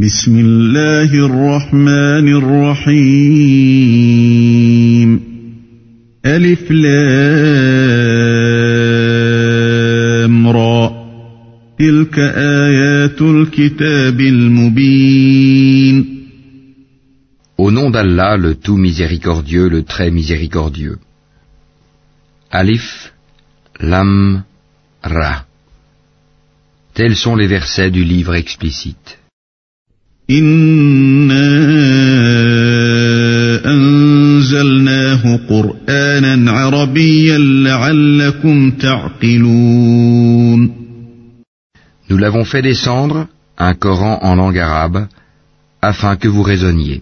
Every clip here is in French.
بسم الله الرحمن الرحيم ألف لام را تلك آيات الكتاب المبين Au nom d'Allah, le tout miséricordieux, le très miséricordieux. Alif, Lam, Ra. Tels sont les versets du livre explicite. إنا أنزلناه قرآنا عربيا لعلكم تعقلون Nous l'avons fait descendre, un Coran en langue arabe, afin que vous raisonniez.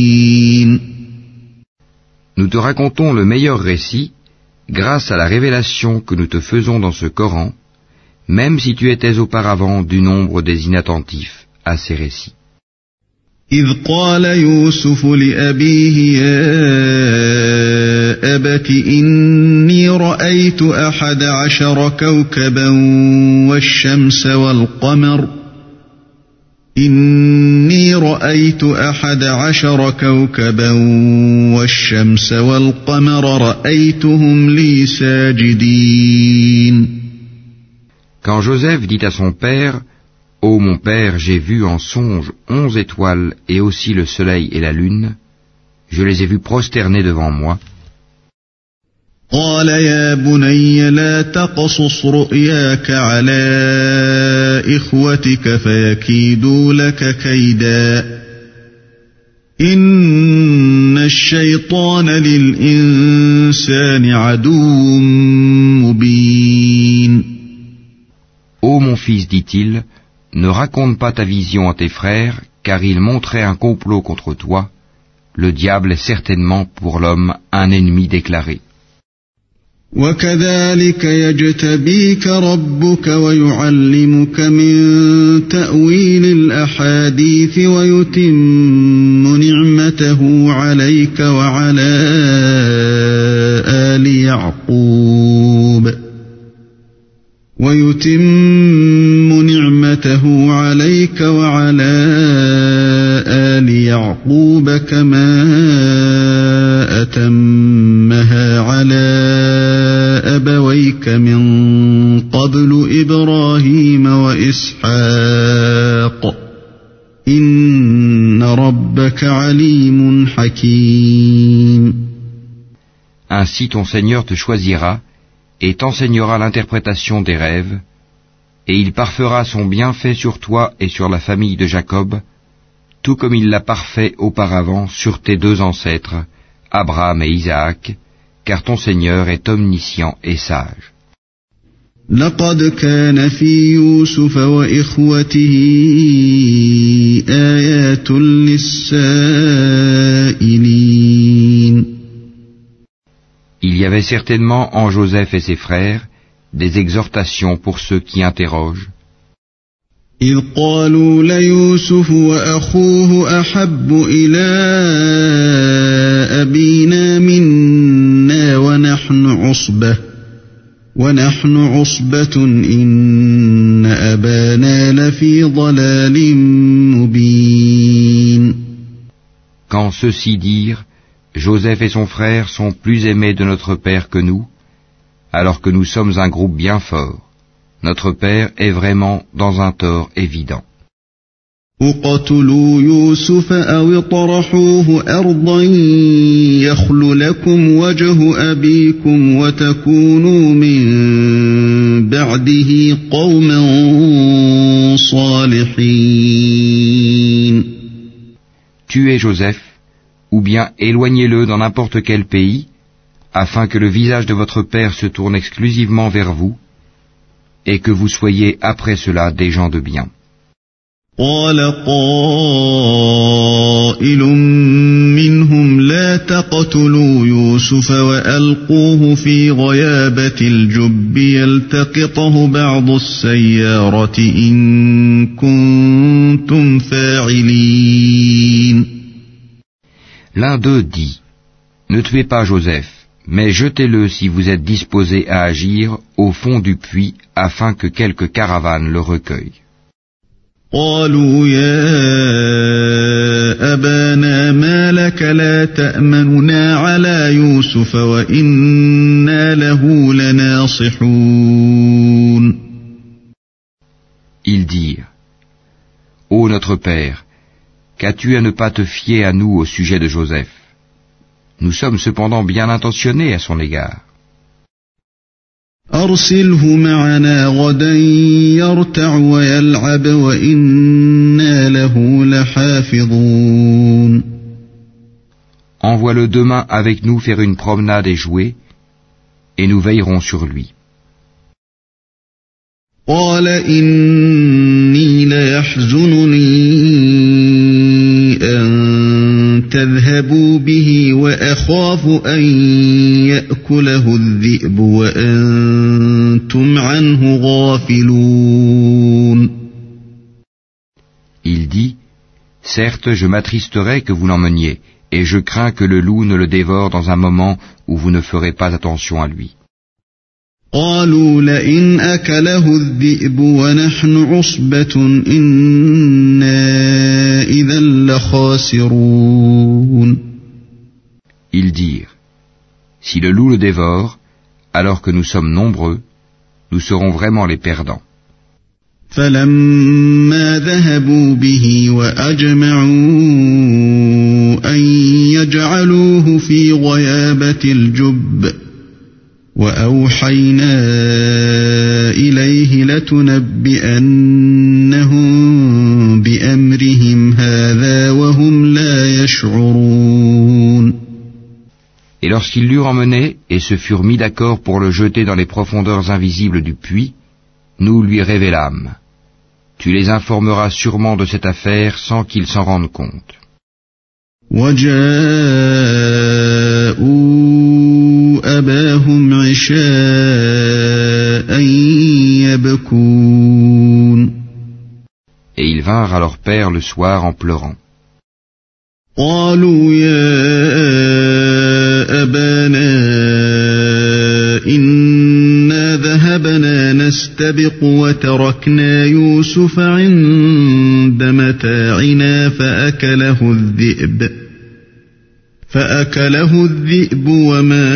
Nous te racontons le meilleur récit grâce à la révélation que nous te faisons dans ce Coran, même si tu étais auparavant du nombre des inattentifs à ces récits. إذ قال يوسف لأبيه يا أبت إني رأيت أحد عشر كوكبا والشمس والقمر إني رأيت أحد عشر كوكبا والشمس والقمر رأيتهم لي ساجدين Quand Joseph dit à son père, Ô mon père, j'ai vu en songe onze étoiles et aussi le soleil et la lune, je les ai vus prosternés devant moi. قال يا بني لا تقصص رؤياك على إخوتك فيكيدوا لك كيدا إن الشيطان للإنسان عدو مبين Ô mon fils, dit-il, ne raconte pas ta vision à tes frères, car ils montraient un complot contre toi. Le diable est certainement pour l'homme un ennemi déclaré. وكذلك يجتبيك ربك ويعلمك من تأويل الأحاديث ويتم نعمته عليك وعلى آل يعقوب. ويتم نعمته عليك Ainsi ton Seigneur te choisira et t'enseignera l'interprétation des rêves, et il parfera son bienfait sur toi et sur la famille de Jacob, tout comme il l'a parfait auparavant sur tes deux ancêtres, Abraham et Isaac, car ton Seigneur est omniscient et sage. لقد كان في يوسف وإخوته آيات للسائلين Il y avait certainement en Joseph et ses frères des exhortations pour ceux qui interrogent. إذ قالوا ليوسف وأخوه أحب إلى أبينا منا ونحن عصبة ونحن عصبة إن أبانا لفي ضلال مبين Quand ceux-ci dirent, Joseph et son frère sont plus aimés de notre père que nous, alors que nous sommes un groupe bien fort. Notre père est vraiment dans un tort évident. اقتلوا يوسف أو اطرحوه أرضا يخل لكم وجه أبيكم وتكونوا من بعده قوما صالحين Tuez Joseph, ou bien éloignez-le dans n'importe quel pays, afin que le visage de votre père se tourne exclusivement vers vous, et que vous soyez après cela des gens de bien. قال قائل منهم لا تقتلوا يوسف وألقوه في غيابة الجب يلتقطه بعض السيارة إن كنتم فاعلين L'un d'eux dit, Ne tuez pas Joseph, mais jetez-le si vous êtes disposé à agir au fond du puits afin que quelque caravane le recueille. قالوا يا أبانا ما لك لا تأمننا على يوسف وإنا له لناصحون Ils dirent, Ô notre Père, qu'as-tu à ne pas te fier à nous au sujet de Joseph Nous sommes cependant bien intentionnés à son égard. أرسله معنا غدا يرتع ويلعب وإنا له لحافظون Envoie-le demain avec nous faire une promenade et jouer, et nous veillerons sur lui. قال إني ليحزنني تذهبوا به وأخاف أن يأكله الذئب وأنتم عنه غافلون Il dit, Certes, je m'attristerai que vous l'emmeniez, et je crains que le loup ne le dévore dans un moment où vous ne ferez pas attention à lui. قالوا لئن أكله الذئب ونحن عصبة إنا إذا لخاسرون Ils dirent, Si le loup le dévore, alors que nous sommes nombreux, nous serons vraiment les perdants. فلما ذهبوا به وأجمعوا أن يجعلوه في غيابة الجب وأوحينا إليه لتنبئنهم بأمرهم هذا وهم لا يشعرون Et lorsqu'ils l'eurent emmené et se furent mis d'accord pour le jeter dans les profondeurs invisibles du puits, nous lui révélâmes. Tu les informeras sûrement de cette affaire sans qu'ils s'en rendent compte. وجاءوا أباهم عشاء يبكون Et ils vinrent à leur père le soir en pleurant. قالوا يا أبانا إنا ذهبنا نستبق وتركنا يوسف عند متاعنا فأكله الذئب فأكله الذئب وما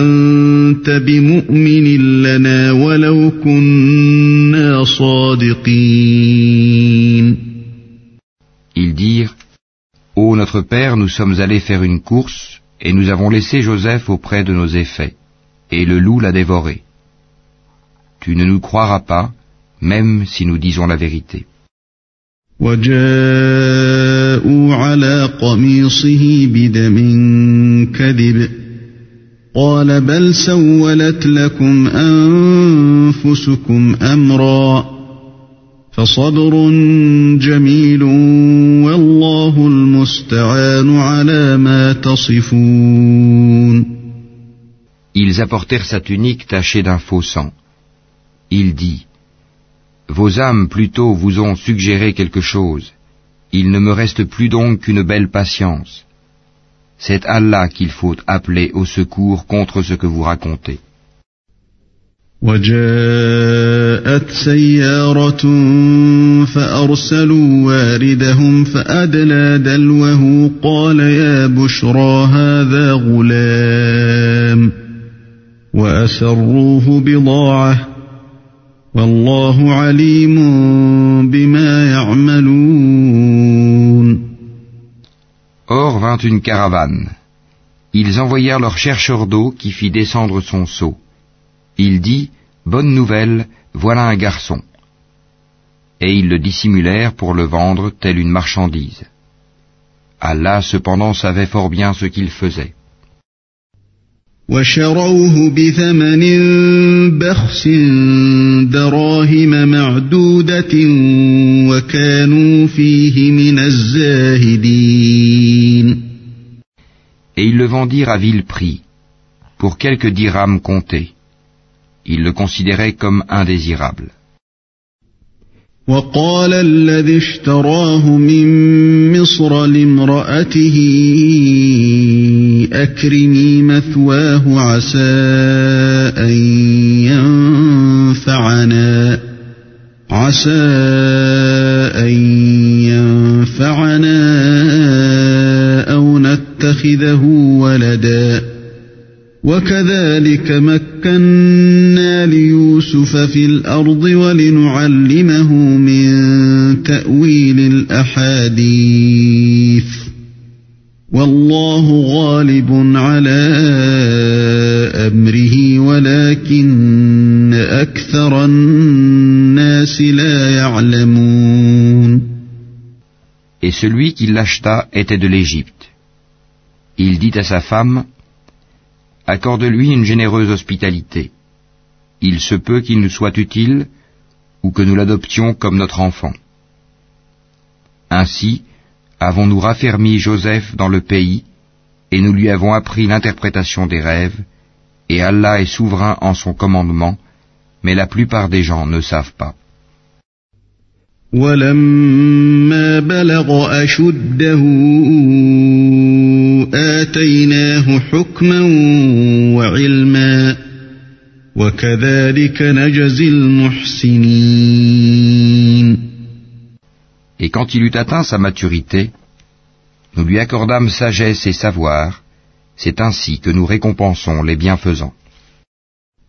أنت بمؤمن لنا ولو كنا صادقين Ils dirent, Ô notre père, nous sommes allés faire une course, et nous avons laissé Joseph auprès de nos effets, et le loup l'a dévoré. Tu ne nous croiras pas, même si nous disons la vérité. وجاءوا على قميصه بدم كذب قال بل سولت لكم أنفسكم أمرا فصبر جميل والله المستعان على ما تصفون Ils apportèrent sa tunique tachée d'un faux sang. Il dit, Vos âmes plutôt vous ont suggéré quelque chose. Il ne me reste plus donc qu'une belle patience. C'est Allah qu'il faut appeler au secours contre ce que vous racontez. وجاءت سيارة فأرسلوا واردهم فأدلى دلوه قال يا بشرى هذا غلام وأسروه بضاعة والله عليم بما يعملون Or vint une caravane. Ils envoyèrent leur chercheur d'eau qui fit descendre son seau. Il dit, Bonne nouvelle, voilà un garçon. Et ils le dissimulèrent pour le vendre telle une marchandise. Allah cependant savait fort bien ce qu'il faisait. وشروه بثمن بخس دراهم معدودة وكانوا فيه من الزاهدين Et ils le vendirent à vil prix, pour quelques dirhams comptés. Ils le considéraient comme indésirable. وقال الذي اشتراه من مصر لامرأته أكرمي مثواه عسى أن ينفعنا عسى أن ينفعنا أو نتخذه ولدا. وكذلك مكنا ليوسف في الأرض ولنعلمه من تأويل الأحاديث والله غالب على أمره ولكن أكثر الناس لا يعلمون Et celui qui l'acheta était de l'Égypte. Il dit à sa femme, Accorde-lui une généreuse hospitalité. Il se peut qu'il nous soit utile ou que nous l'adoptions comme notre enfant. Ainsi, avons-nous raffermi Joseph dans le pays, et nous lui avons appris l'interprétation des rêves, et Allah est souverain en son commandement, mais la plupart des gens ne savent pas. ولما بلغ أشده آتيناه حكما وعلما وكذلك نجزي المحسنين Et quand il eut atteint sa maturité, nous lui accordâmes sagesse et savoir, c'est ainsi que nous récompensons les bienfaisants.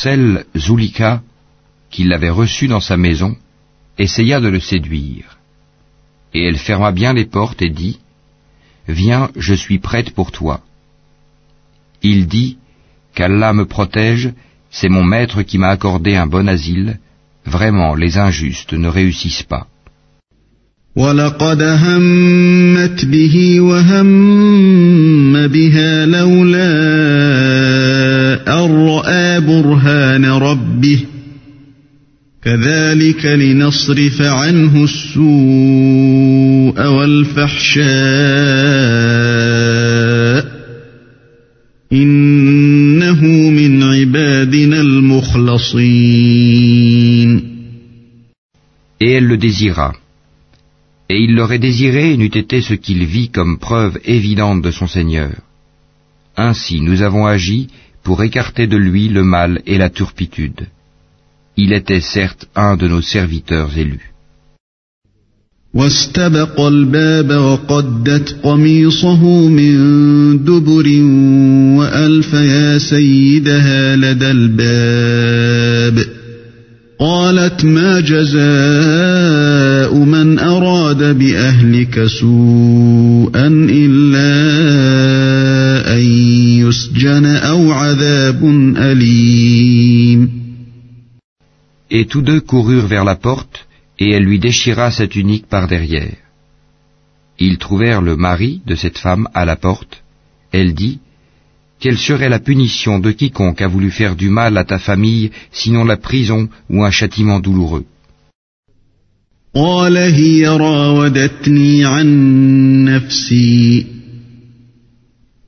celle, Zulika, qui l'avait reçu dans sa maison, essaya de le séduire. Et elle ferma bien les portes et dit, Viens, je suis prête pour toi. Il dit, Qu'Allah me protège, c'est mon maître qui m'a accordé un bon asile, vraiment les injustes ne réussissent pas. ولقد همت به وهم بها لولا أن رأى برهان ربه كذلك لنصرف عنه السوء والفحشاء إنه من عبادنا المخلصين Et elle le désira. Et il l'aurait désiré n'eût été ce qu'il vit comme preuve évidente de son Seigneur. Ainsi nous avons agi pour écarter de lui le mal et la turpitude. Il était certes un de nos serviteurs élus. واستبق الباب وقدت قميصه من دبر وألف يا سيدها لدى الباب قالت ما جزاء من أراد بأهلك سوءا إلا أن يسجن أو عذاب أليم Et tous deux coururent vers la porte, et elle lui déchira sa tunique par derrière. Ils trouvèrent le mari de cette femme à la porte. Elle dit, Quelle serait la punition de quiconque a voulu faire du mal à ta famille, sinon la prison ou un châtiment douloureux قال هي راودتني عن نفسي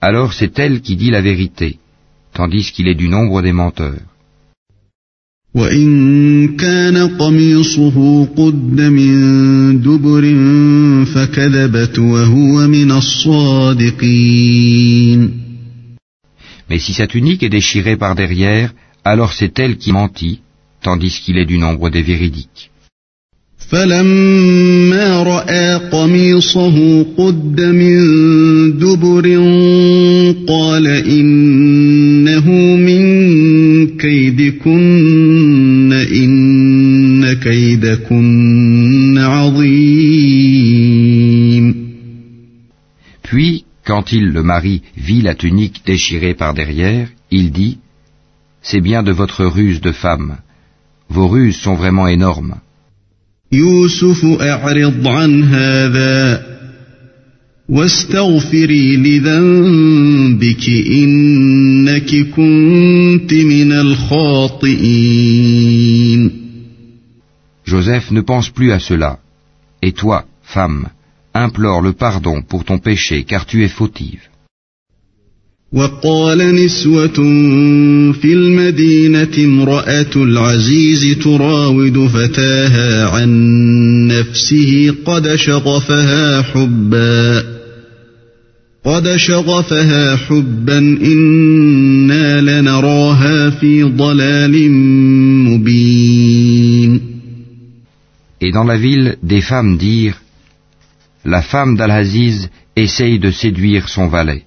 alors c'est elle qui dit la vérité, tandis qu'il est du nombre des menteurs. وإن كان قميصه قد من دبر فكذبت وهو من الصادقين Mais si sa tunique est déchirée par derrière, alors c'est elle qui mentit, tandis qu'il est du nombre des véridiques. فلما رأى قميصه قد من دبر قال إنه من كيدكن إن كيدكن عظيم Puis, quand il, le mari, vit la tunique déchirée par derrière, il dit, C'est bien de votre ruse de femme. Vos ruses sont vraiment énormes. يوسف أعرض عن هذا واستغفري لذنبك إنك كنت من الخاطئين Joseph ne pense plus à cela. Et toi, femme, implore le pardon pour ton péché, car tu es fautive. وقال نسوة في المدينة امرأة العزيز تراود فتاها عن نفسه قد شغفها حبا قد شغفها حبا إنا لنراها في ضلال مبين Et dans la ville, des femmes dirent, La femme d'Al-Aziz essaye de séduire son valet.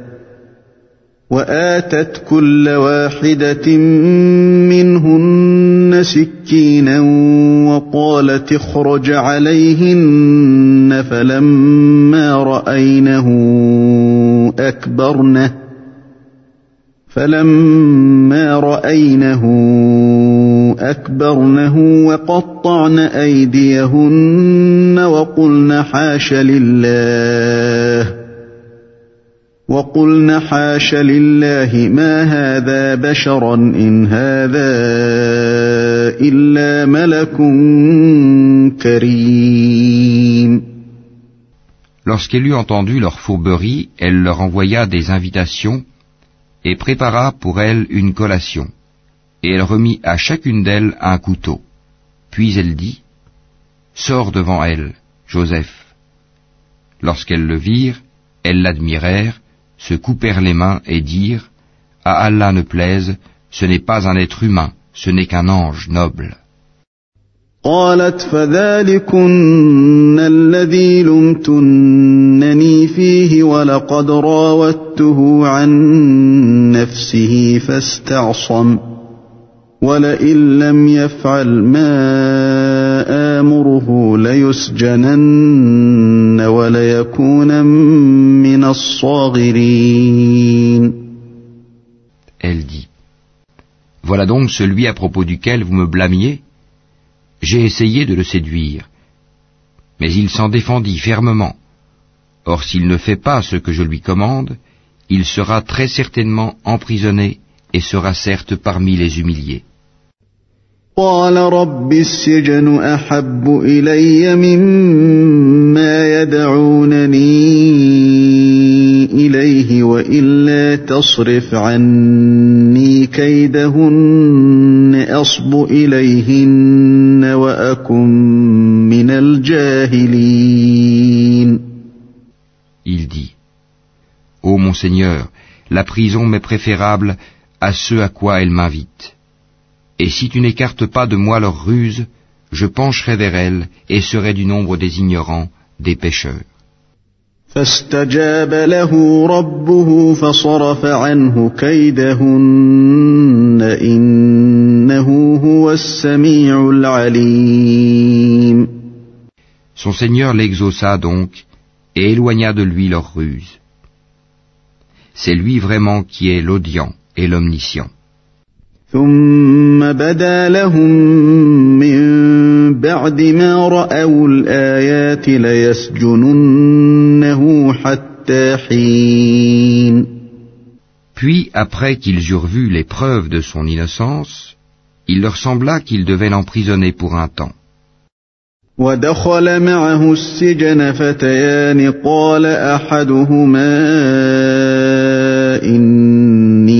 وآتت كل واحدة منهن سكينا وقالت اخرج عليهن فلما رأينه أكبرنه فلما رأينه أكبرنه وقطعن أيديهن وقلن حاش لله وقلن حاش لله ما هذا بشرا إن هذا إلا ملك كريم Lorsqu'elle eut entendu leur fourberie, elle leur envoya des invitations et prépara pour elles une collation. Et elle remit à chacune d'elles un couteau. Puis elle dit, Sors devant elle, Joseph. Lorsqu'elles le virent, elles l'admirèrent, se coupèrent les mains et dirent, À Allah ne plaise, ce n'est pas un être humain, ce n'est qu'un ange noble. قالت فذلكن الذي لمتنني فيه ولقد راودته عن نفسه فاستعصم ولئن لم يفعل ما آمره ليسجنن وليكون من الصاغرين Elle dit, Voilà donc celui à propos duquel vous me blâmiez J'ai essayé de le séduire, mais il s'en défendit fermement. Or s'il ne fait pas ce que je lui commande, il sera très certainement emprisonné et sera certes parmi les humiliés. قال رب السجن أحب إلي مما يدعونني إليه وإلا تصرف عني كيدهن أصب إليهن وأكن من الجاهلين Il dit, Ô mon Seigneur, la prison m'est préférable à ce à quoi elle m'invite. Et si tu n'écartes pas de moi leurs ruses, je pencherai vers elles et serai du nombre des ignorants, des pécheurs. فاستجاب له ربه فصرف عنه كيدهن إنه هو السميع العليم Son Seigneur l'exauça donc et éloigna de lui leurs ruses. C'est lui vraiment qui est l'audient et l'omniscient. ثم بدا لهم من بعد ما رأوا الآيات ليسجننه حتى حين Puis, après qu'ils eurent vu les preuves de son innocence, il leur sembla qu'ils devaient l'emprisonner pour un temps. ودخل معه السجن فتيان قال احدهما اني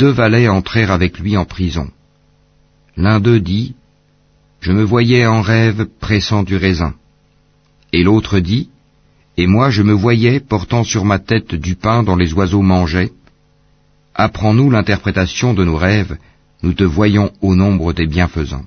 Deux valets entrèrent avec lui en prison. L'un d'eux dit Je me voyais en rêve pressant du raisin. Et l'autre dit Et moi je me voyais portant sur ma tête du pain dont les oiseaux mangeaient. Apprends-nous l'interprétation de nos rêves, nous te voyons au nombre des bienfaisants.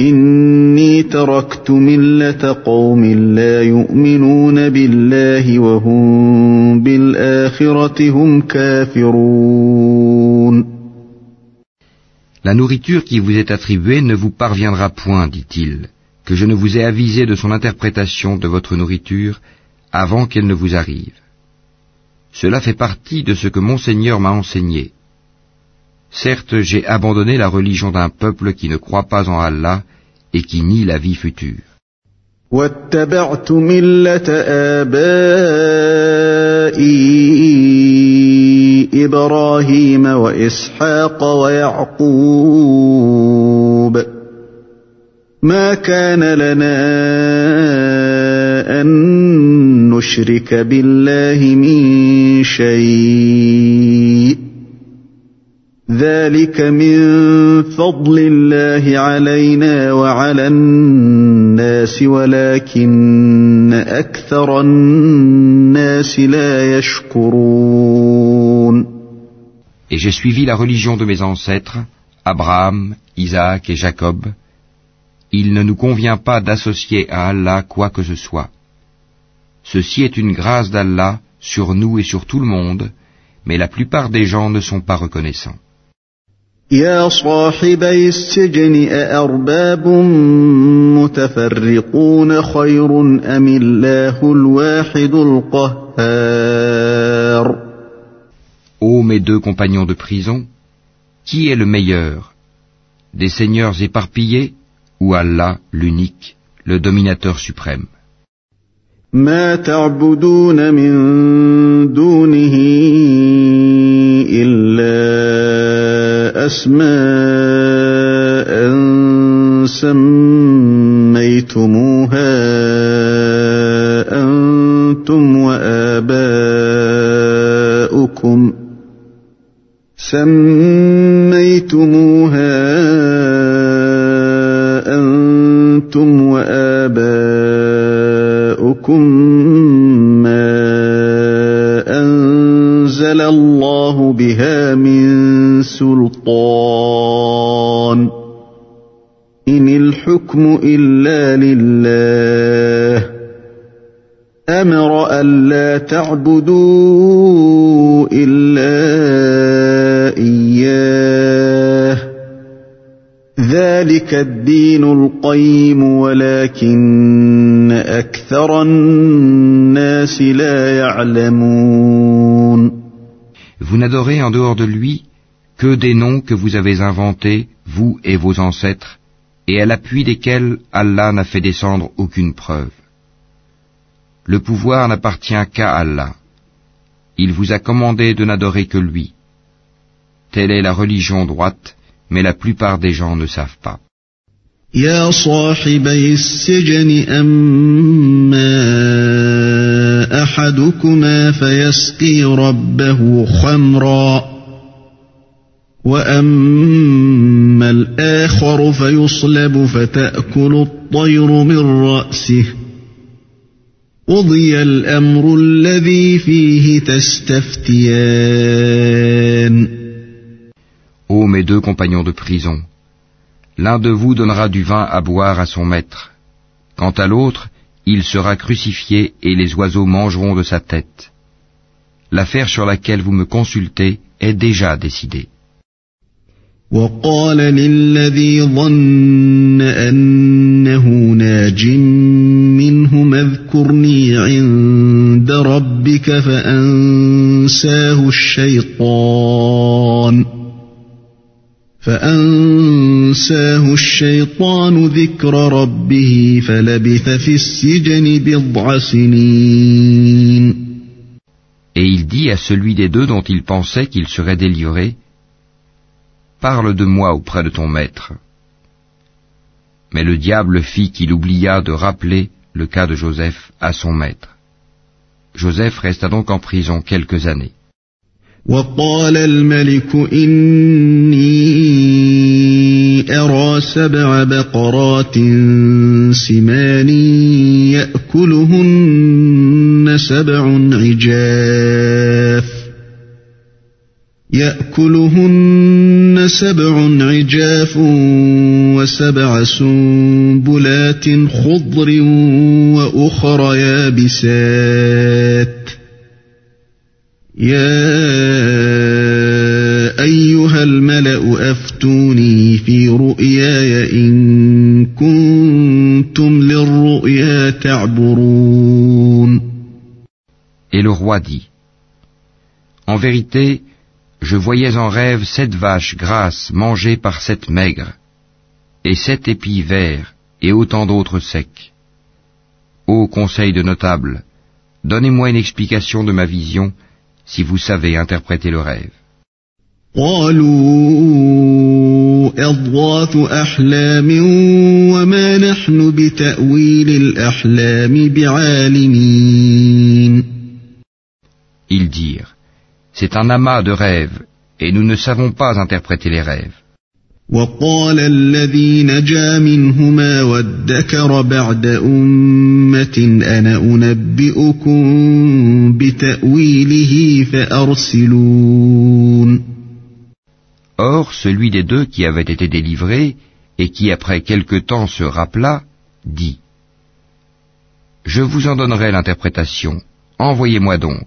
اني تركت مله قوم لا يؤمنون بالله وهم بالاخره هم كافرون La nourriture qui vous est attribuée ne vous parviendra point, dit-il, que je ne vous ai avisé de son interprétation de votre nourriture avant qu'elle ne vous arrive. Cela fait partie de ce que mon Seigneur m'a enseigné. Certes, j'ai abandonné la religion d'un peuple qui ne croit pas en Allah et qui nie la vie future. واتبعت مله ابائي ابراهيم واسحاق ويعقوب ما كان لنا ان نشرك بالله من شيء ذلك من فضل الله علينا وعلى الناس ولكن اكثر الناس لا يشكرون Et j'ai suivi la religion de mes ancêtres, Abraham, Isaac et Jacob. Il ne nous convient pas d'associer à Allah quoi que ce soit. Ceci est une grâce d'Allah sur nous et sur tout le monde, mais la plupart des gens ne sont pas reconnaissants. يا صاحبي السجن أأرباب متفرقون خير أم الله الواحد القهار Ô mes deux compagnons de prison, qui est le meilleur Des seigneurs éparpillés ou Allah l'unique, le dominateur suprême ما تعبدون من دونه إلا أسماء سميتموها أنتم وآباؤكم. سميتموها الحكم إلا لله أمر ألا تعبدوا إلا إياه ذلك الدين القيم ولكن أكثر الناس لا يعلمون Vous n'adorez en dehors de lui que des noms que vous avez inventés, vous et vos ancêtres, et à l'appui desquels Allah n'a fait descendre aucune preuve. Le pouvoir n'appartient qu'à Allah. Il vous a commandé de n'adorer que lui. Telle est la religion droite, mais la plupart des gens ne savent pas. يا صاحبي السجن أما أحدكما فيسقي ربه خمرا وأما الآخر فيصلب فتأكل الطير من رأسه قضي الأمر الذي فيه تستفتيان Ô mes deux compagnons de prison, l'un de vous donnera du vin à boire à son maître. Quant à l'autre, il sera crucifié et les oiseaux mangeront de sa tête. L'affaire sur laquelle vous me consultez est déjà décidée. وقال للذي ظن أنه ناج منهم اذكرني عند ربك فأنساه الشيطان. فأنساه الشيطان ذكر ربه فلبث في السجن بضع سنين. Et il dit à celui des deux dont il pensait qu'il serait délivré, Parle de moi auprès de ton maître. Mais le diable fit qu'il oublia de rappeler le cas de Joseph à son maître. Joseph resta donc en prison quelques années. وقال الملك إني أرى سبع بقرات سمان يأكلهن سبع عجاف يأكلهن سبع عجاف وسبع سنبلات خضر وأخر يابسات. يا أيها الملأ أفتوني في رؤياي إن كنتم للرؤيا تعبرون. Et le roi dit, En vérité, je voyais en rêve sept vaches grasses mangées par sept maigres, et sept épis verts, et autant d'autres secs. Ô conseil de notable, donnez-moi une explication de ma vision, si vous savez interpréter le rêve. Ils dirent C'est un amas de rêves, et nous ne savons pas interpréter les rêves. وقال الذي نجا منهما وادكر بعد أمة أنا أنبئكم بتأويله فأرسلون Or, celui des deux qui avait été délivré, et qui après quelque temps se rappela, dit, Je vous en donnerai l'interprétation, envoyez-moi donc.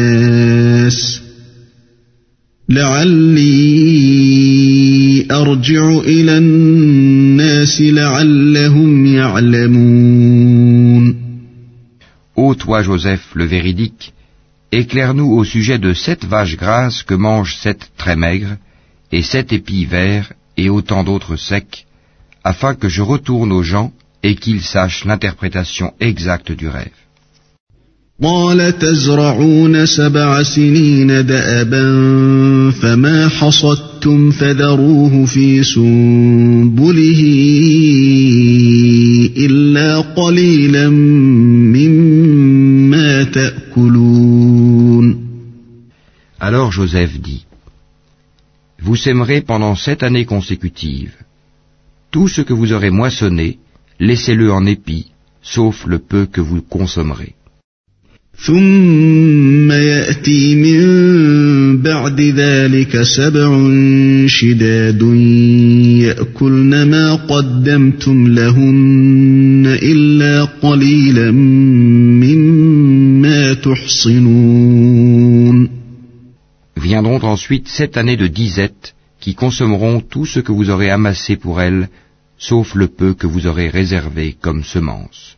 لعلي أرجع إلى الناس لعلهم يعلمون Ô toi, Joseph, le véridique, éclaire-nous au sujet de sept vaches grasses que mangent sept très maigres, et sept épis verts, et autant d'autres secs, afin que je retourne aux gens et qu'ils sachent l'interprétation exacte du rêve. قال تزرعون سبع سنين دأبا فما حصدتم فذروه في سنبله إلا قليلا مما تأكلون Alors Joseph dit, Vous sèmerez pendant sept années consécutives. Tout ce que vous aurez moissonné, laissez-le en épis, sauf le peu que vous consommerez. ثم يأتي من بعد ذلك سبع شداد يأكلن ما قدمتم لهن إلا قليلا مما تحصنون Viendront ensuite sept années de disette qui consommeront tout ce que vous aurez amassé pour elles, sauf le peu que vous aurez réservé comme semence.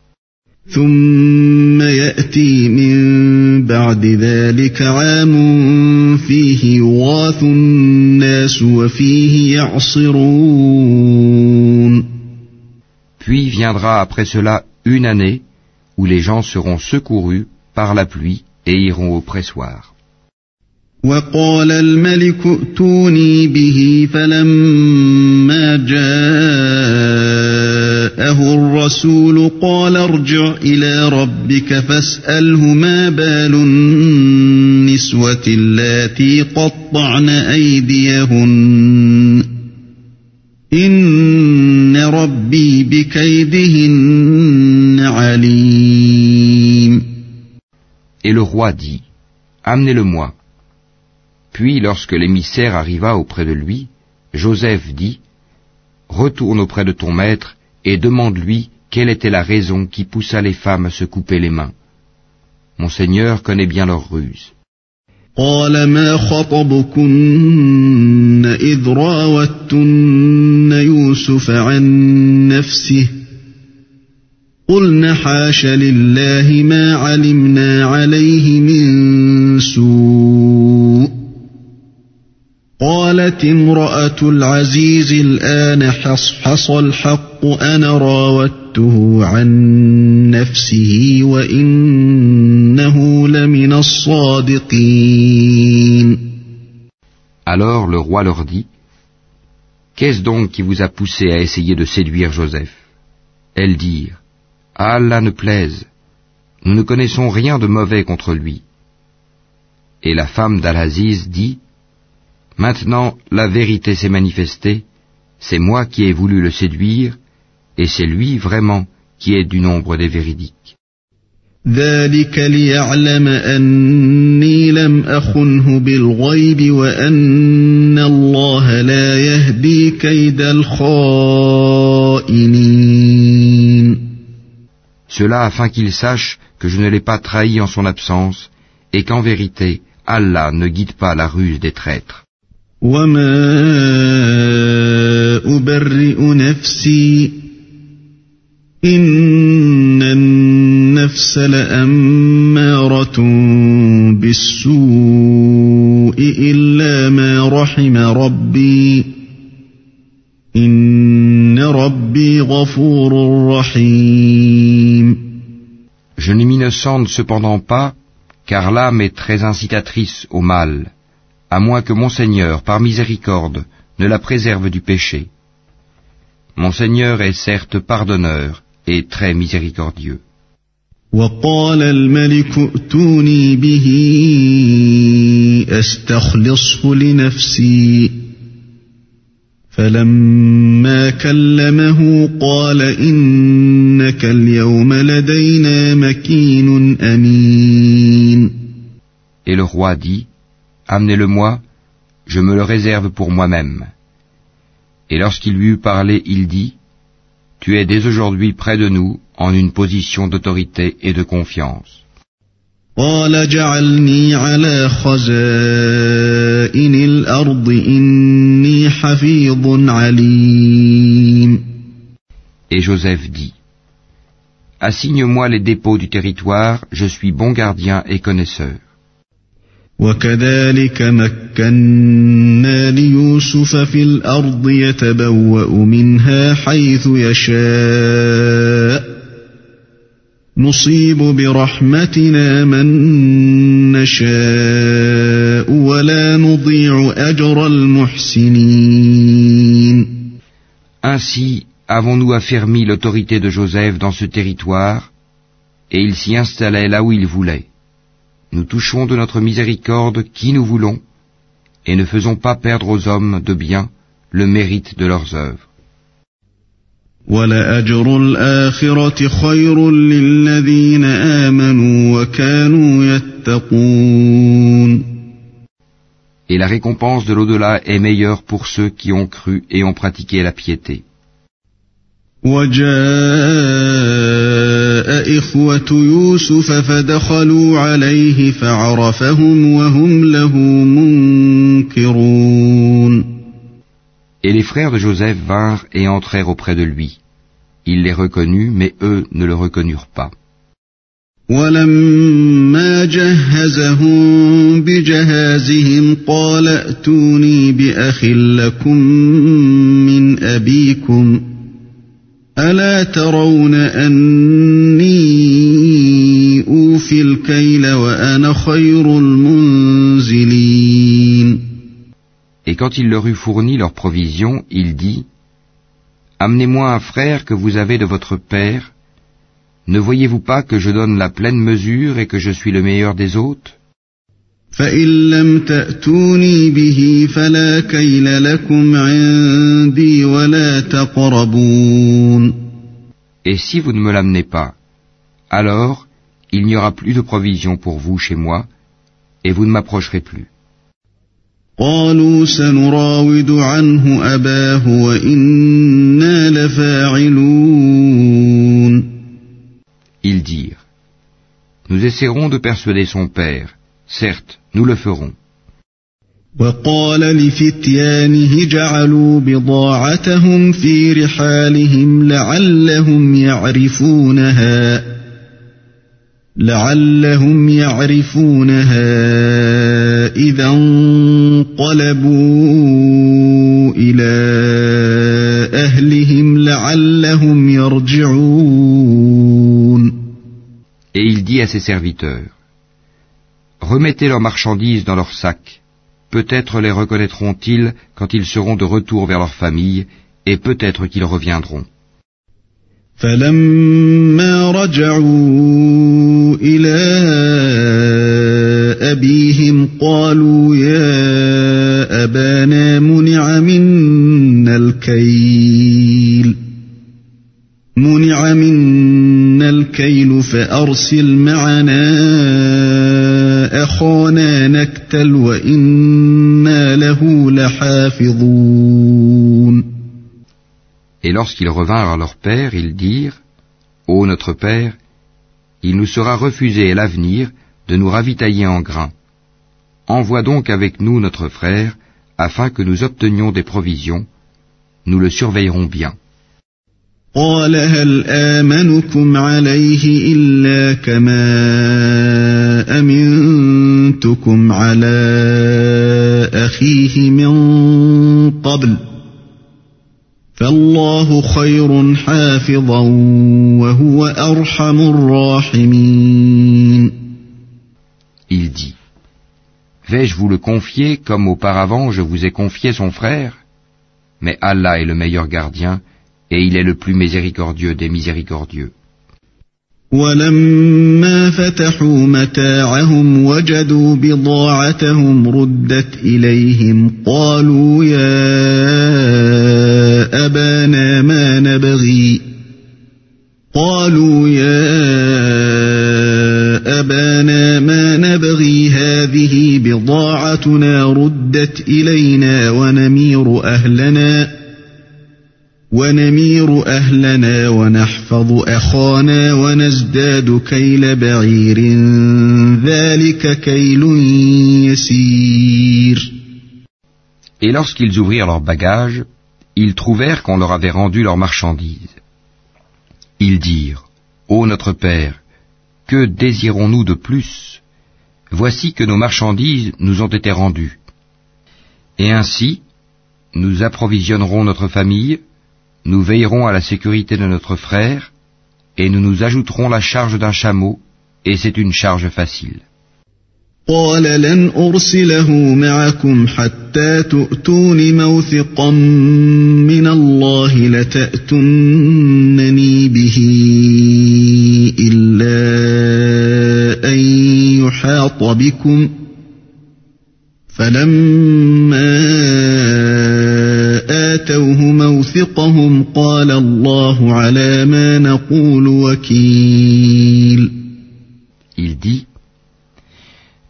ثم يأتي من بعد ذلك عام فيه يغاث الناس وفيه يعصرون Puis viendra après cela une année où les gens seront secourus par la pluie et iront au pressoir. وقال الملك ائتوني به فلما جاءه الرسول قال ارجع إلى ربك فاسأله ما بال النسوة اللاتي قطعن أيديهن إن ربي بكيدهن عليم Et le roi dit, Amenez-le-moi. Puis lorsque l'émissaire arriva auprès de lui, Joseph dit, Retourne auprès de ton maître et demande-lui quelle était la raison qui poussa les femmes à se couper les mains. Mon Seigneur connaît bien leurs ruses. قال ما خطبكن إذ راوتن يوسف عن نفسه قلن حاش لله ما علمنا عليه من سوء قالت امرأة العزيز الآن حصحص الحق أنا راودته عن نفسه وإنه لمن الصادقين Alors le roi leur dit, Qu'est-ce donc qui vous a poussé à essayer de séduire Joseph Elles dirent, Allah ne plaise, nous ne connaissons rien de mauvais contre lui. Et la femme d'Al-Aziz dit, Maintenant la vérité s'est manifestée, c'est moi qui ai voulu le séduire, et c'est lui vraiment qui est du nombre des véridiques. ذلك ليعلم أني لم أخنه بالغيب وأن الله لا يهدي كيد الخائنين Cela afin qu'il sache que je ne l'ai pas trahi en son absence, et qu'en vérité, Allah ne guide pas la ruse des traîtres. وما أبرئ نفسي إن النفس لأمارة بالسوء إلا ما رحم ربي إن ربي غفور رحيم Je ne m'innocente cependant pas, car l'âme est très incitatrice au mal, à moins que mon Seigneur, par miséricorde, ne la préserve du péché. Mon Seigneur est certes pardonneur et très miséricordieux. وقال الملك ائتوني به استخلصه لنفسي فلما كلمه قال انك اليوم لدينا مكين امين Et le roi dit, Amenez-le-moi, je me le réserve pour moi-même. Et lorsqu'il lui eut parlé, il dit, Tu es dès aujourd'hui près de nous en une position d'autorité et de confiance. قال اجعلني على خزائن الارض اني حفيظ عليم Et Joseph dit, Assigne-moi les dépôts du territoire, je suis bon gardien et connaisseur. وكذلك مكنا ليوسف في الأرض يتبوا منها حيث يشاء نصيب برحمتنا من نشاء ولا نضيع اجر المحسنين Ainsi avons-nous affermi l'autorité de Joseph dans ce territoire, et il s'y installait là où il voulait. nous touchons de notre miséricorde qui nous voulons, et ne faisons pas perdre aux hommes de bien le mérite de leurs œuvres. Et la récompense de l'au-delà est meilleure pour ceux qui ont cru et ont pratiqué la piété. وجاء إخوة يوسف فدخلوا عليه فعرفهم وهم له منكرون Et les frères de Joseph vinrent et entrèrent auprès de lui. Il les reconnut, mais eux ne le reconnurent pas. ولما جهزهم بجهازهم قال ائتوني باخ لكم من ابيكم الا ترون اني اوفي الكيل وانا خير المنزلين Et quand il leur eut fourni leurs provisions, il dit, Amenez-moi un frère que vous avez de votre père, Ne voyez-vous pas que je donne la pleine mesure et que je suis le meilleur des hôtes et si vous ne me l'amenez pas, alors il n'y aura plus de provision pour vous chez moi, et vous ne m'approcherez plus. Ils dirent, Nous essaierons de persuader son père, certes, nous le ferons. وقال لفتيانه جعلوا بضاعتهم في رحالهم لعلهم يعرفونها لعلهم يعرفونها إذا انقلبوا إلى أهلهم لعلهم يرجعون Et il dit à ses serviteurs, Remettez leurs marchandises dans leurs sacs, peut-être les reconnaîtront-ils quand ils seront de retour vers leur famille, et peut-être qu'ils reviendront. Et lorsqu'ils revinrent à leur père, ils dirent, Ô notre père, il nous sera refusé à l'avenir de nous ravitailler en grains. Envoie donc avec nous notre frère, afin que nous obtenions des provisions, nous le surveillerons bien. قال هل آمنكم عليه إلا كما أمنتكم على أخيه من قبل فالله خير حافظا وهو أرحم الراحمين Il dit Vais-je vous le confier comme auparavant je vous ai confié son frère Mais Allah est le meilleur gardien et il est le plus miséricordieux des miséricordieux. ولما فتحوا متاعهم وجدوا بضاعتهم ردت إليهم قالوا يا أبانا ما نبغي؟ قالوا يا أبانا ما نبغي؟ هذه بضاعتنا ردت إلينا ونمير أهلنا. Et lorsqu'ils ouvrirent leurs bagages, ils trouvèrent qu'on leur avait rendu leurs marchandises. Ils dirent, Ô notre Père, que désirons-nous de plus? Voici que nos marchandises nous ont été rendues. Et ainsi, nous approvisionnerons notre famille, nous veillerons à la sécurité de notre frère, et nous nous ajouterons la charge d'un chameau, et c'est une charge facile. قال لن أرسله معكم حتى تؤتون موثقا من الله لتأتنني به إلا أن يحاط بكم فلما Il dit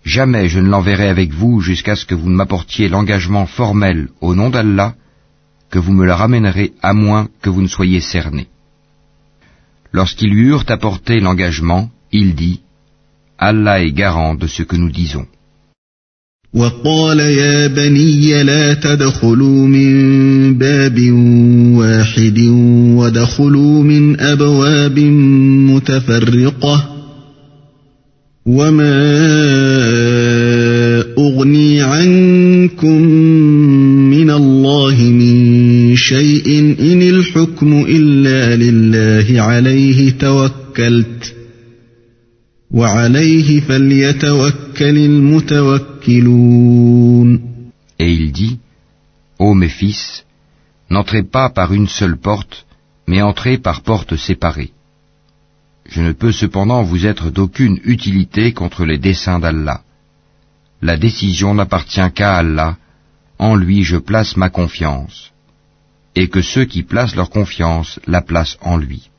Jamais je ne l'enverrai avec vous jusqu'à ce que vous ne m'apportiez l'engagement formel au nom d'Allah, que vous me le ramènerez à moins que vous ne soyez cerné. Lorsqu'ils lui eurent apporté l'engagement, il dit Allah est garant de ce que nous disons. وقال يا بني لا تدخلوا من باب واحد ودخلوا من أبواب متفرقة وما أغني عنكم من الله من شيء إن الحكم إلا لله عليه توكلت Et il dit, Ô mes fils, n'entrez pas par une seule porte, mais entrez par portes séparées. Je ne peux cependant vous être d'aucune utilité contre les desseins d'Allah. La décision n'appartient qu'à Allah, en lui je place ma confiance, et que ceux qui placent leur confiance la placent en lui.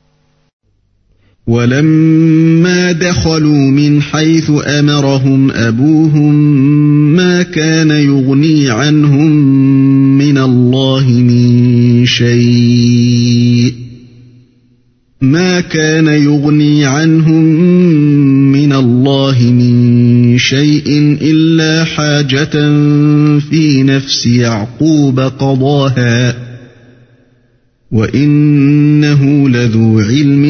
ولما دخلوا من حيث أمرهم أبوهم ما كان يغني عنهم من الله من شيء. ما كان يغني عنهم من الله من شيء إلا حاجة في نفس يعقوب قضاها. وإنه لذو علم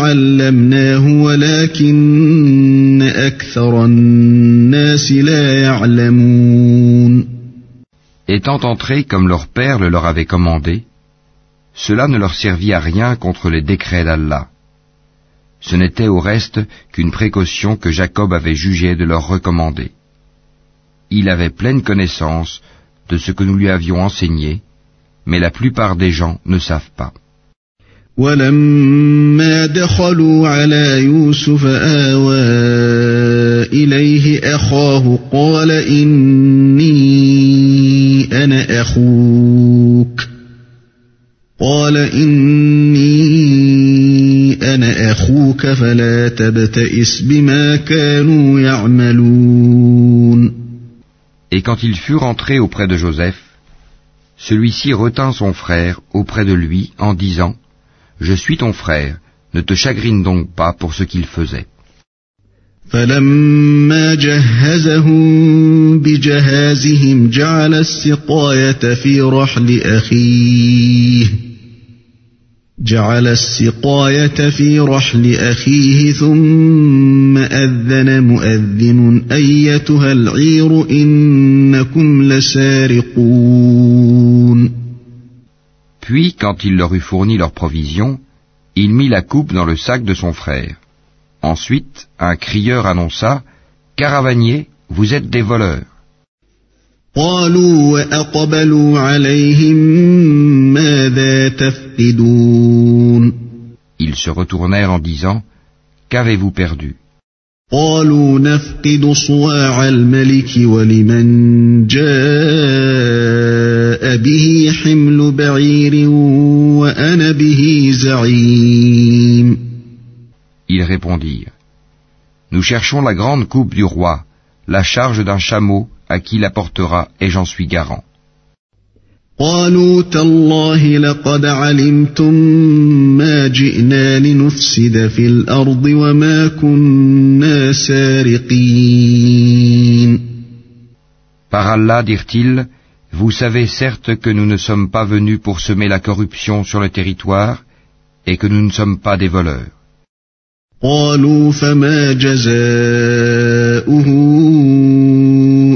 علمناه ولكن اكثر الناس لا يعلمون Étant entrés comme leur père le leur avait commandé, cela ne leur servit à rien contre les décrets d'Allah. Ce n'était au reste qu'une précaution que Jacob avait jugé de leur recommander. Il avait pleine connaissance de ce que nous lui avions enseigné, mais la plupart des gens ne savent pas. ولما دخلوا على يوسف آوى إليه أخاه قال إني أنا أخوك قال إني أنا أخوك فلا تبتئس بما كانوا يعملون Et quand ils furent entrés auprès de Joseph, celui-ci retint son frère auprès de lui en disant, Je suis ton frère, ne te chagrine donc pas pour ce qu'il faisait. فلما جهزهم بجهازهم جعل السقاية في رحل أخيه. جعل السقاية في رحل أخيه ثم أذن مؤذن أيتها العير إنكم لسارقون. Puis, quand il leur eut fourni leurs provisions, il mit la coupe dans le sac de son frère. Ensuite, un crieur annonça Caravaniers, vous êtes des voleurs. Ils se retournèrent en disant Qu'avez-vous perdu? قالوا نفقد صواع الملك ولمن جاء به حمل بعير وأنا به زعيم Ils répondirent, Nous cherchons la grande coupe du roi, la charge d'un chameau à qui l'apportera, et j'en suis garant. قالوا تالله لقد علمتم ما جئنا لنفسد في الأرض وما كنا سارقين Par Allah, dirent-ils, vous savez certes que nous ne sommes pas venus pour semer la corruption sur le territoire et que nous ne sommes pas des voleurs. قالوا فما جزاؤه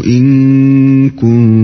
إن كنتم كاذبين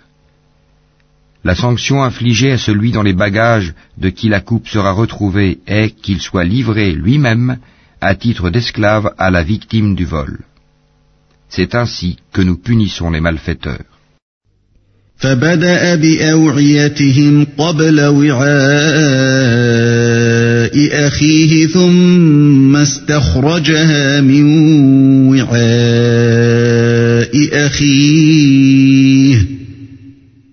La sanction infligée à celui dans les bagages de qui la coupe sera retrouvée est qu'il soit livré lui-même à titre d'esclave à la victime du vol. C'est ainsi que nous punissons les malfaiteurs. فبدأ بأوعيتهم قبل وعاء أخيه ثم استخرجها من وعاء أخيه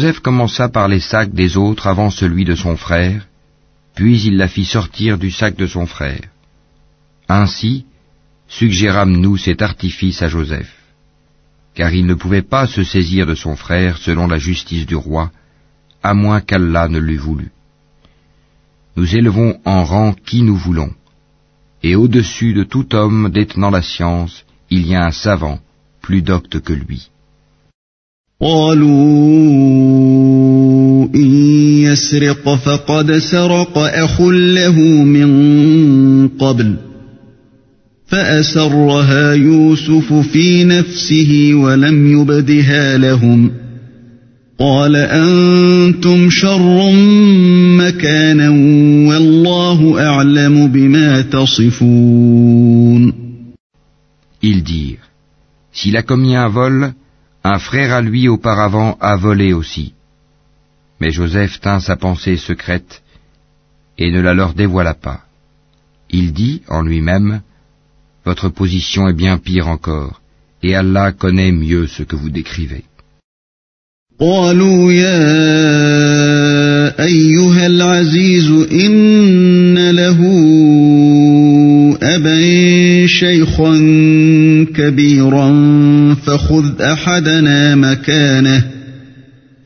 Joseph commença par les sacs des autres avant celui de son frère, puis il la fit sortir du sac de son frère. Ainsi, suggérâmes-nous cet artifice à Joseph, car il ne pouvait pas se saisir de son frère selon la justice du roi, à moins qu'Allah ne l'eût voulu. Nous élevons en rang qui nous voulons, et au-dessus de tout homme détenant la science, il y a un savant, plus docte que lui. قالوا إن يسرق فقد سرق أخ له من قبل فأسرها يوسف في نفسه ولم يبدها لهم قال أنتم شر مكانا والله أعلم بما تصفون. Ils dirent, S'il a commis un vol, un frère à lui auparavant a volé aussi. Mais Joseph tint sa pensée secrète et ne la leur dévoila pas. Il dit en lui-même, Votre position est bien pire encore, et Allah connaît mieux ce que vous décrivez. قالوا يا أيها العزيز إن له أبا شيخا كبيرا فخذ أحدنا مكانه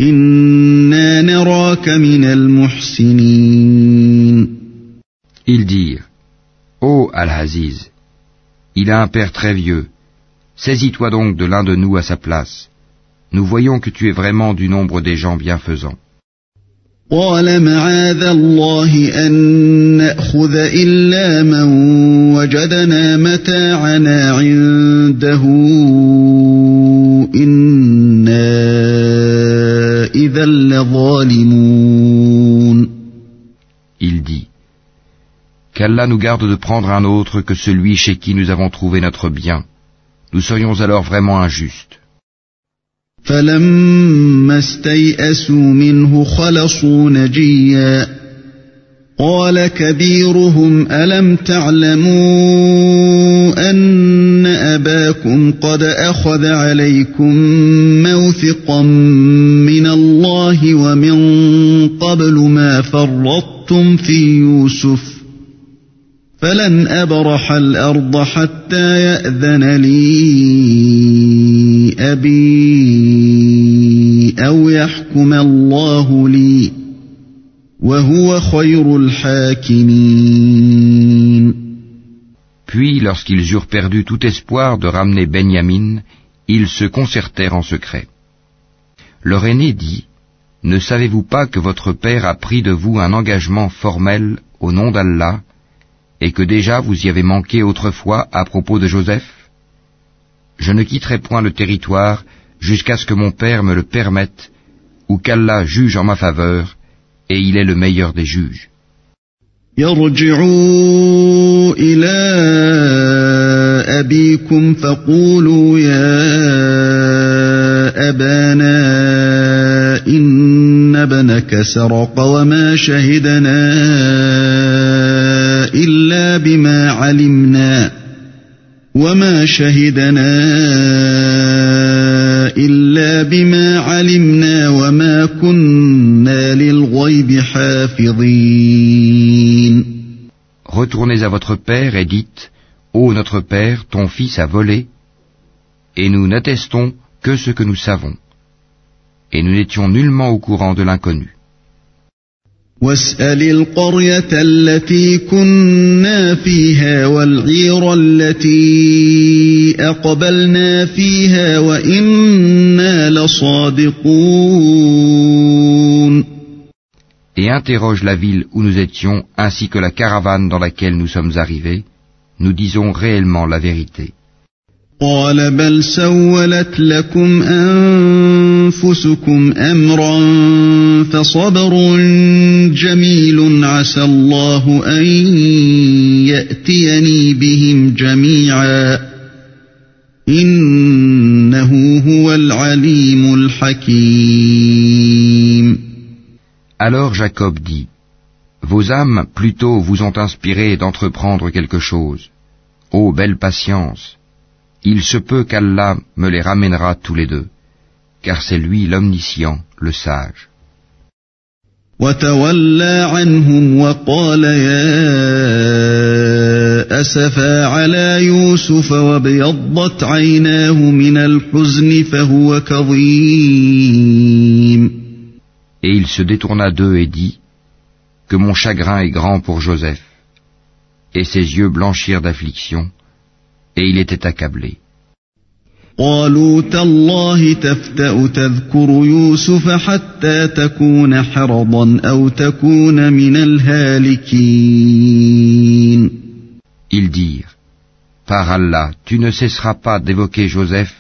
إنا نراك من المحسنين Ils dirent, Ô Al-Aziz, il a un père très vieux, saisis-toi donc de l'un de nous à sa place. Nous voyons que tu es vraiment du nombre des gens bienfaisants. قال معاذ الله أن نأخذ إلا من وجدنا متاعنا عنده إنا إذا لظالمون Il dit, Qu'Allah nous garde de prendre un autre que celui chez qui nous avons trouvé notre bien. Nous serions alors vraiment injustes. فلما استيئسوا منه خلصوا نجيا. قال كبيرهم ألم تعلموا أن أباكم قد أخذ عليكم موثقا من الله ومن قبل ما فرطتم في يوسف؟ فلن أبرح الأرض حتى يأذن لي. أبي أو يحكم الله لي وهو خير الحاكمين Puis, lorsqu'ils eurent perdu tout espoir de ramener Benyamin, ils se concertèrent en secret. Leur aîné dit, Ne savez-vous pas que votre père a pris de vous un engagement formel au nom d'Allah, et que déjà vous y avez manqué autrefois à propos de Joseph Je ne quitterai point le territoire jusqu'à ce que mon père me le permette, ou qu'Allah juge en ma faveur, et il est le meilleur des juges. يرجعوا إلى أبيكم فقولوا يا أبانا إن ابنك سرق وما شهدنا إلا بما علمنا وما شهدنا إلا بما علمنا وما كنا للغيب حافظين Retournez à votre père et dites, Ô notre père, ton fils a volé, et nous n'attestons que ce que nous savons. Et nous n'étions nullement au courant de l'inconnu. واسأل القرية التي كنا فيها والعير التي أقبلنا فيها وإنا لصادقون Et interroge la ville où nous étions ainsi que la caravane dans laquelle nous sommes arrivés, nous disons réellement la vérité. قال بل سولت لكم أنفسكم أمرا فصبر جميل عسى الله أن يأتيني بهم جميعا إنه هو العليم الحكيم Alors Jacob dit, Vos âmes plutôt vous ont inspiré d'entreprendre quelque chose. Ô belle patience, il se peut qu'Allah me les ramènera tous les deux, car c'est lui l'omniscient, le sage. وتولى عنهم وقال يا أسفا على يوسف وابيضت عيناه من الحزن فهو كظيم Et il se détourna d'eux et dit, Que mon chagrin est grand pour Joseph. Et ses yeux blanchirent d'affliction, et il était accablé. قالوا تالله تفتأ تذكر يوسف حتى تكون حرضا أو تكون من الهالكين Ils dirent, Par Allah, tu ne cesseras pas d'évoquer Joseph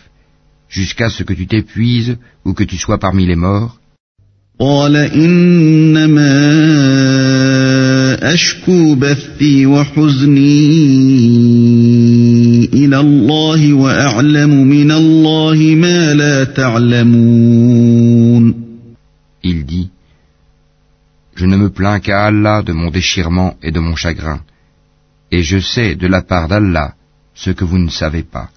jusqu'à ce que tu t'épuises ou que tu sois parmi les morts. قال إنما أشكو بثي وحزني إلى الله وأعلم من الله ما لا تعلمون Il dit, Je ne me plains qu'à Allah de mon déchirement et de mon chagrin, et je sais de la part d'Allah ce que vous ne savez pas.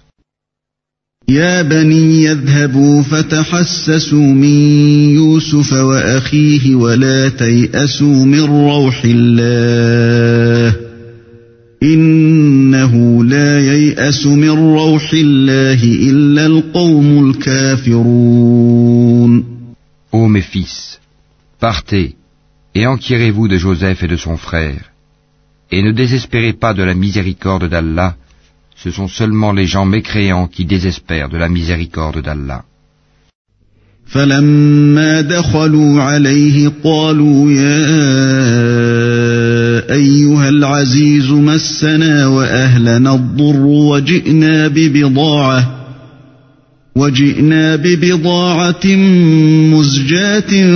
يا بني يذهبوا فتحسسوا من يوسف وأخيه ولا تيأسوا من روح الله إنه لا ييأس من روح الله إلا القوم الكافرون Ô mes fils, partez et enquirez-vous de Joseph et de son frère, et ne désespérez pas de la miséricorde d'Allah, ce sont seulement les gens mécréants qui désespèrent de la miséricorde d'Allah. فلما دخلوا عليه قالوا يا أيها العزيز مسنا وأهلنا الضر وجئنا ببضاعة وجئنا ببضاعة مزجاة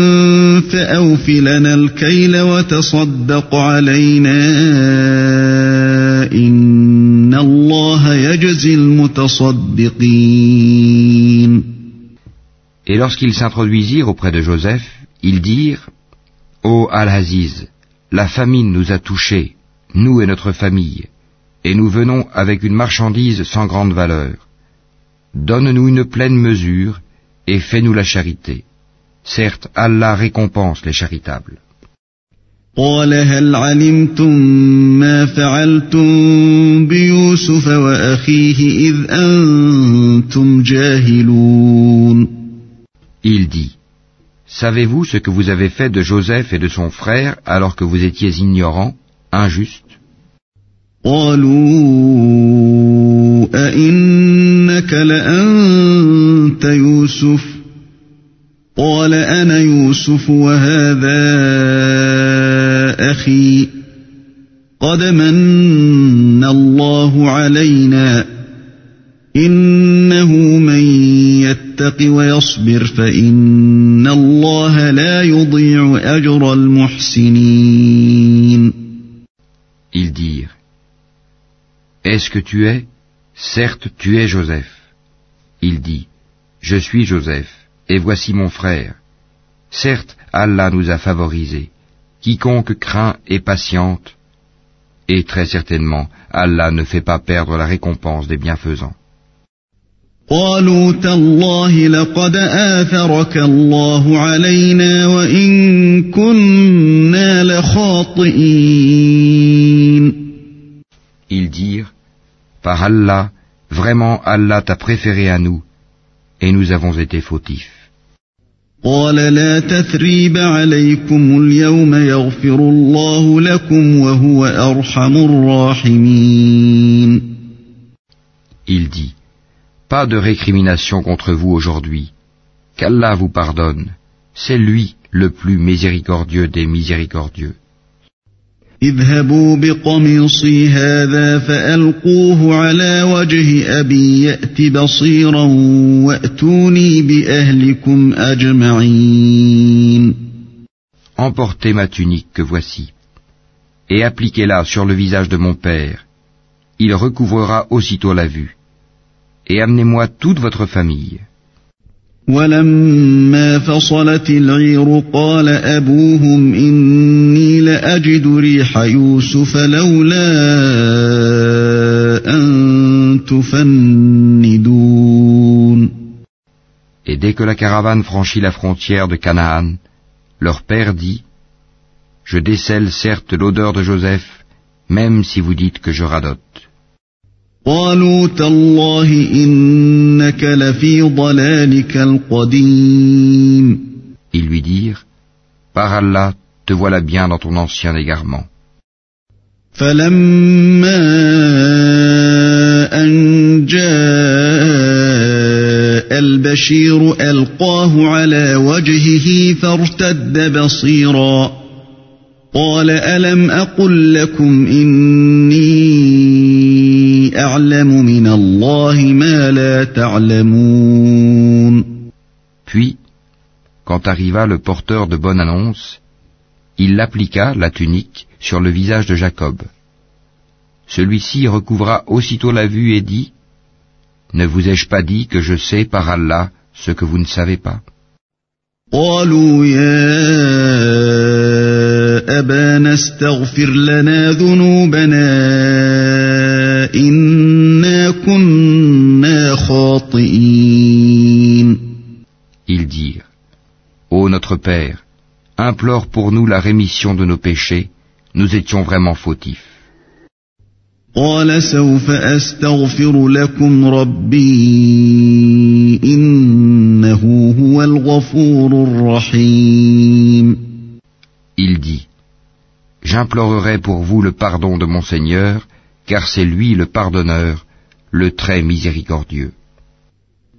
فأوف لنا الكيل وتصدق علينا إن الله يجزي المتصدقين. Et lorsqu'ils s'introduisirent auprès de Joseph, ils dirent, Ô Al-Aziz, la famine nous a touchés, nous et notre famille, et nous venons avec une marchandise sans grande valeur. Donne-nous une pleine mesure et fais-nous la charité. Certes, Allah récompense les charitables. قال هل علمتم ما فعلتم بيوسف وأخيه إذ أنتم جاهلون Il dit, Savez-vous ce que vous avez fait de Joseph et de son frère alors que vous étiez ignorants, injustes قالوا أئنك لأنت يوسف قال أنا يوسف وهذا أخي قد من الله علينا إنه من يتق ويصبر فإن الله لا يضيع أجر المحسنين Ils dirent, Est-ce que tu es Certes, tu es Joseph. Il dit, Je suis Joseph, et voici mon frère. Certes, Allah nous a favorisés. Quiconque craint et patiente, et très certainement, Allah ne fait pas perdre la récompense des bienfaisants. قالوا تالله لقد آثرك الله علينا وإن كنا لخاطئين Ils dirent, Par Allah, vraiment Allah t'a préféré à nous, et nous avons été fautifs. قال لا تثريب عليكم اليوم يغفر الله لكم وهو أرحم الراحمين Il dit, Pas de récrimination contre vous aujourd'hui, qu'Allah vous pardonne, c'est lui le plus miséricordieux des miséricordieux. اذهبوا بقميصي هذا فألقوه على وجه أبي يأت بصيرا وأتوني بأهلكم أجمعين Emportez ma tunique que voici, et appliquez-la sur le visage de mon père. Il recouvrera aussitôt la vue. Et amenez-moi toute votre famille. ولما فصلت العير قال أبوهم إني لأجد ريح يوسف لولا أن تفندون Et dès que la caravane franchit la frontière de Canaan, leur père dit, Je décèle certes l'odeur de Joseph, même si vous dites que je radote. قالوا تالله إنك لفي ضلالك القديم Ils lui dirent, Par Allah, te voilà bien dans ton ancien égarement. فلما أن جاء البشير ألقاه على وجهه فارتد بصيرا قال ألم أقل لكم إني أعلم من الله ما لا تعلمون Puis, quand arriva le porteur de bonne annonce, il l'appliqua, la tunique, sur le visage de Jacob. Celui-ci recouvra aussitôt la vue et dit, Ne vous ai-je pas dit que je sais par Allah ce que vous ne savez pas قالوا يا أبانا استغفر لنا ذنوبنا إنا كنا خاطئين Ils dirent, Ô notre Père, implore pour nous la rémission de nos péchés, nous étions vraiment fautifs. قال سوف أستغفر لكم ربي إنه هو الغفور الرحيم Il dit, J'implorerai pour vous le pardon de mon Seigneur, car c'est lui le pardonneur, le très miséricordieux.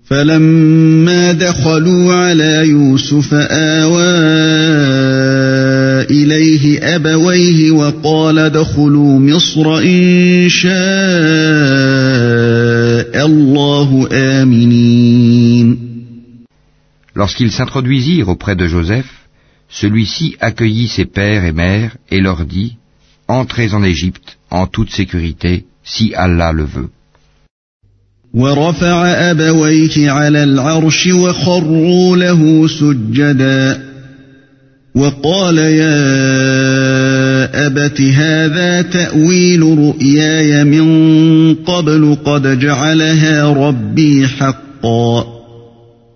فلما دخلوا على يوسف آوى إليه أبويه وقال ادخلوا مصر إن شاء الله آمنين Lorsqu'ils s'introduisirent auprès de Joseph, celui-ci accueillit ses pères et mères et leur dit, Entrez en Égypte en toute sécurité, si Allah le veut. ورفع أبويه على العرش وخروا له سجدا وقال يا أبت هذا تأويل رؤياي من قبل قد جعلها ربي حقا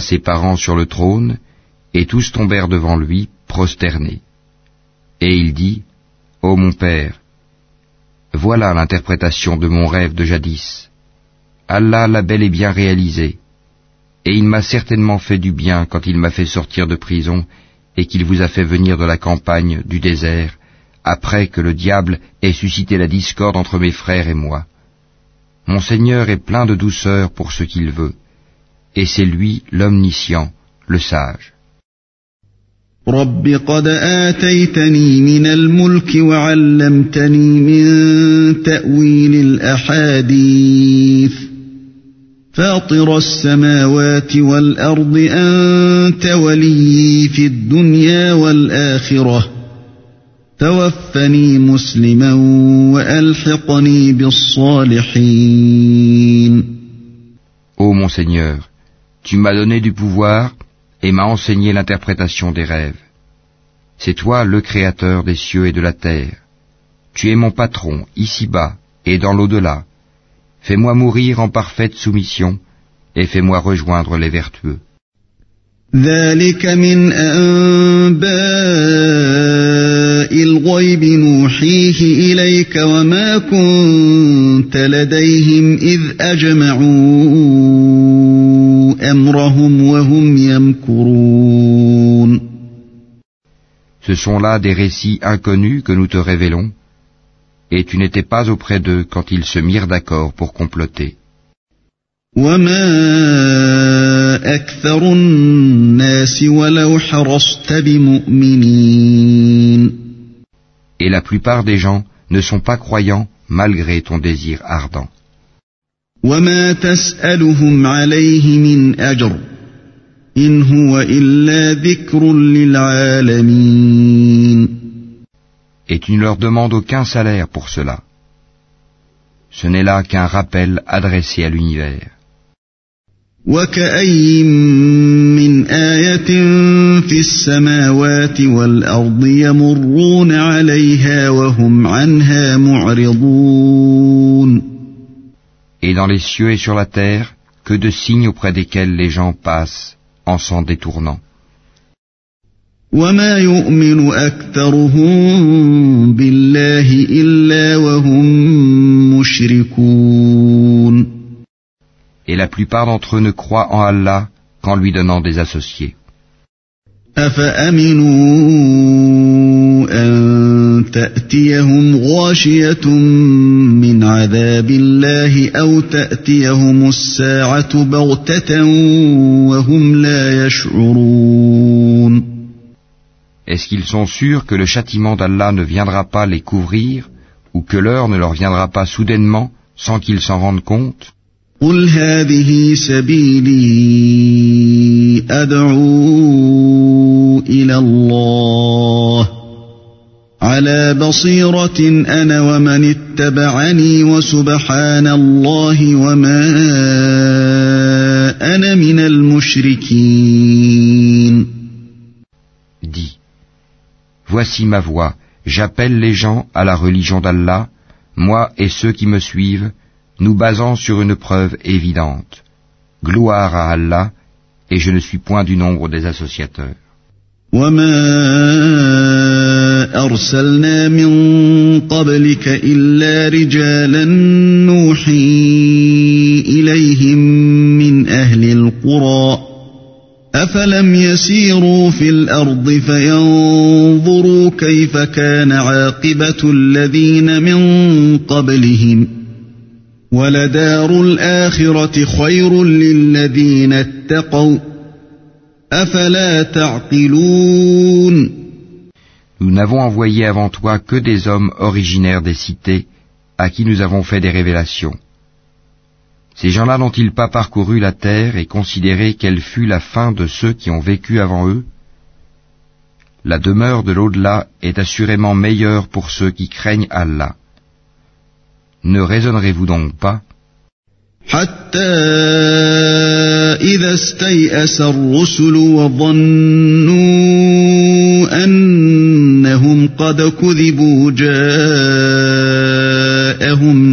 Ses parents sur le trône, et tous tombèrent devant lui, prosternés. Et il dit, Ô mon père, voilà l'interprétation de mon rêve de jadis. Allah l'a bel et bien réalisé, et il m'a certainement fait du bien quand il m'a fait sortir de prison et qu'il vous a fait venir de la campagne, du désert, après que le diable ait suscité la discorde entre mes frères et moi. Mon Seigneur est plein de douceur pour ce qu'il veut, et c'est lui l'omniscient, le sage. رب قد آتيتني من الملك وعلمتني من تأويل الأحاديث. فاطر السماوات والأرض أنت ولي في الدنيا والآخرة. توفني مسلما وألحقني بالصالحين. Ô mon Seigneur, tu m'as donné du pouvoir et m'as enseigné l'interprétation des rêves. C'est toi le Créateur des cieux et de la terre. Tu es mon patron, ici-bas et dans l'au-delà. Fais-moi mourir en parfaite soumission et fais-moi rejoindre les vertueux. ذلك من أنباء الغيب نوحيه إليك وما كنت لديهم إذ أجمعوا أمرهم وهم يمكرون Ce sont là des récits inconnus que nous te révélons, et tu n'étais pas auprès d'eux quand ils se mirent d'accord pour comploter. Et la plupart des gens ne sont pas croyants malgré ton désir ardent. وما تسألهم عليه من أجر إن هو إلا ذكر للعالمين Et tu ne leur demandes aucun salaire pour cela. Ce n'est là qu'un rappel adressé à l'univers. وكأي من آية في السماوات والأرض يمرون عليها وهم عنها معرضون Et dans les cieux et sur la terre, que de signes auprès desquels les gens passent en s'en détournant. وما يؤمن أكثرهم بالله إلا وهم مشركون Et la plupart d'entre eux ne croient en Allah qu'en lui donnant des associés. أفأمنوا أن تأتيهم غاشية من عذاب الله أو تأتيهم الساعة بغتة وهم لا يشعرون Est-ce qu'ils sont sûrs que le châtiment d'Allah ne viendra pas les couvrir ou que l'heure ne leur viendra pas soudainement sans qu'ils s'en rendent compte قل هذه سبيلي أدعو إلى الله على بصيرة أنا ومن اتبعني وسبحان الله وما أنا من المشركين. Dis, Voici ma voix, j'appelle les gens à la religion d'Allah, moi et ceux qui me suivent, nous basant sur une preuve évidente. Gloire à Allah, et je ne suis point du nombre des associateurs. وما أرسلنا من قبلك إلا رجالا نوحي إليهم من أهل القرى أفلم يسيروا في الأرض فينظروا كيف كان عاقبة الذين من قبلهم nous n'avons envoyé avant toi que des hommes originaires des cités, à qui nous avons fait des révélations. Ces gens-là n'ont-ils pas parcouru la terre et considéré quelle fut la fin de ceux qui ont vécu avant eux? La demeure de l'au-delà est assurément meilleure pour ceux qui craignent Allah. Ne raisonnerez-vous donc pas? حتى إذا استيأس الرسل وظنوا أنهم قد كذبوا جاءهم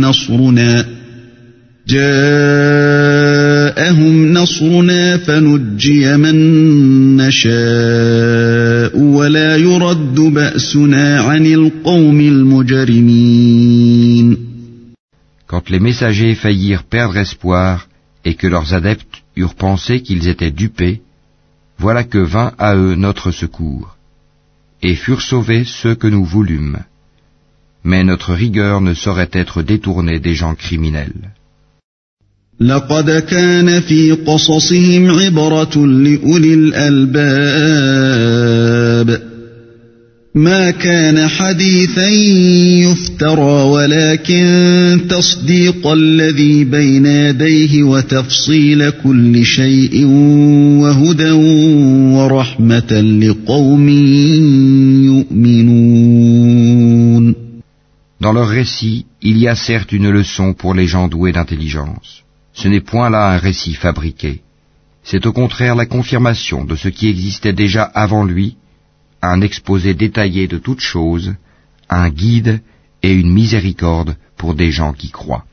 نصرنا جاءهم نصرنا فنجي من نشاء ولا يرد بأسنا عن القوم المجرمين. Quand les messagers faillirent perdre espoir et que leurs adeptes eurent pensé qu'ils étaient dupés, voilà que vint à eux notre secours, et furent sauvés ceux que nous voulûmes. Mais notre rigueur ne saurait être détournée des gens criminels. لقد كان في قصصهم عبرة لأولي الألباب ما كان حديثا يفترى ولكن تصديق الذي بين يديه وتفصيل كل شيء وهدى ورحمة لقوم يؤمنون Dans leur récit, il y a certes une leçon pour les gens doués d'intelligence. Ce n'est point là un récit fabriqué. C'est au contraire la confirmation de ce qui existait déjà avant lui, un exposé détaillé de toutes choses, un guide et une miséricorde pour des gens qui croient.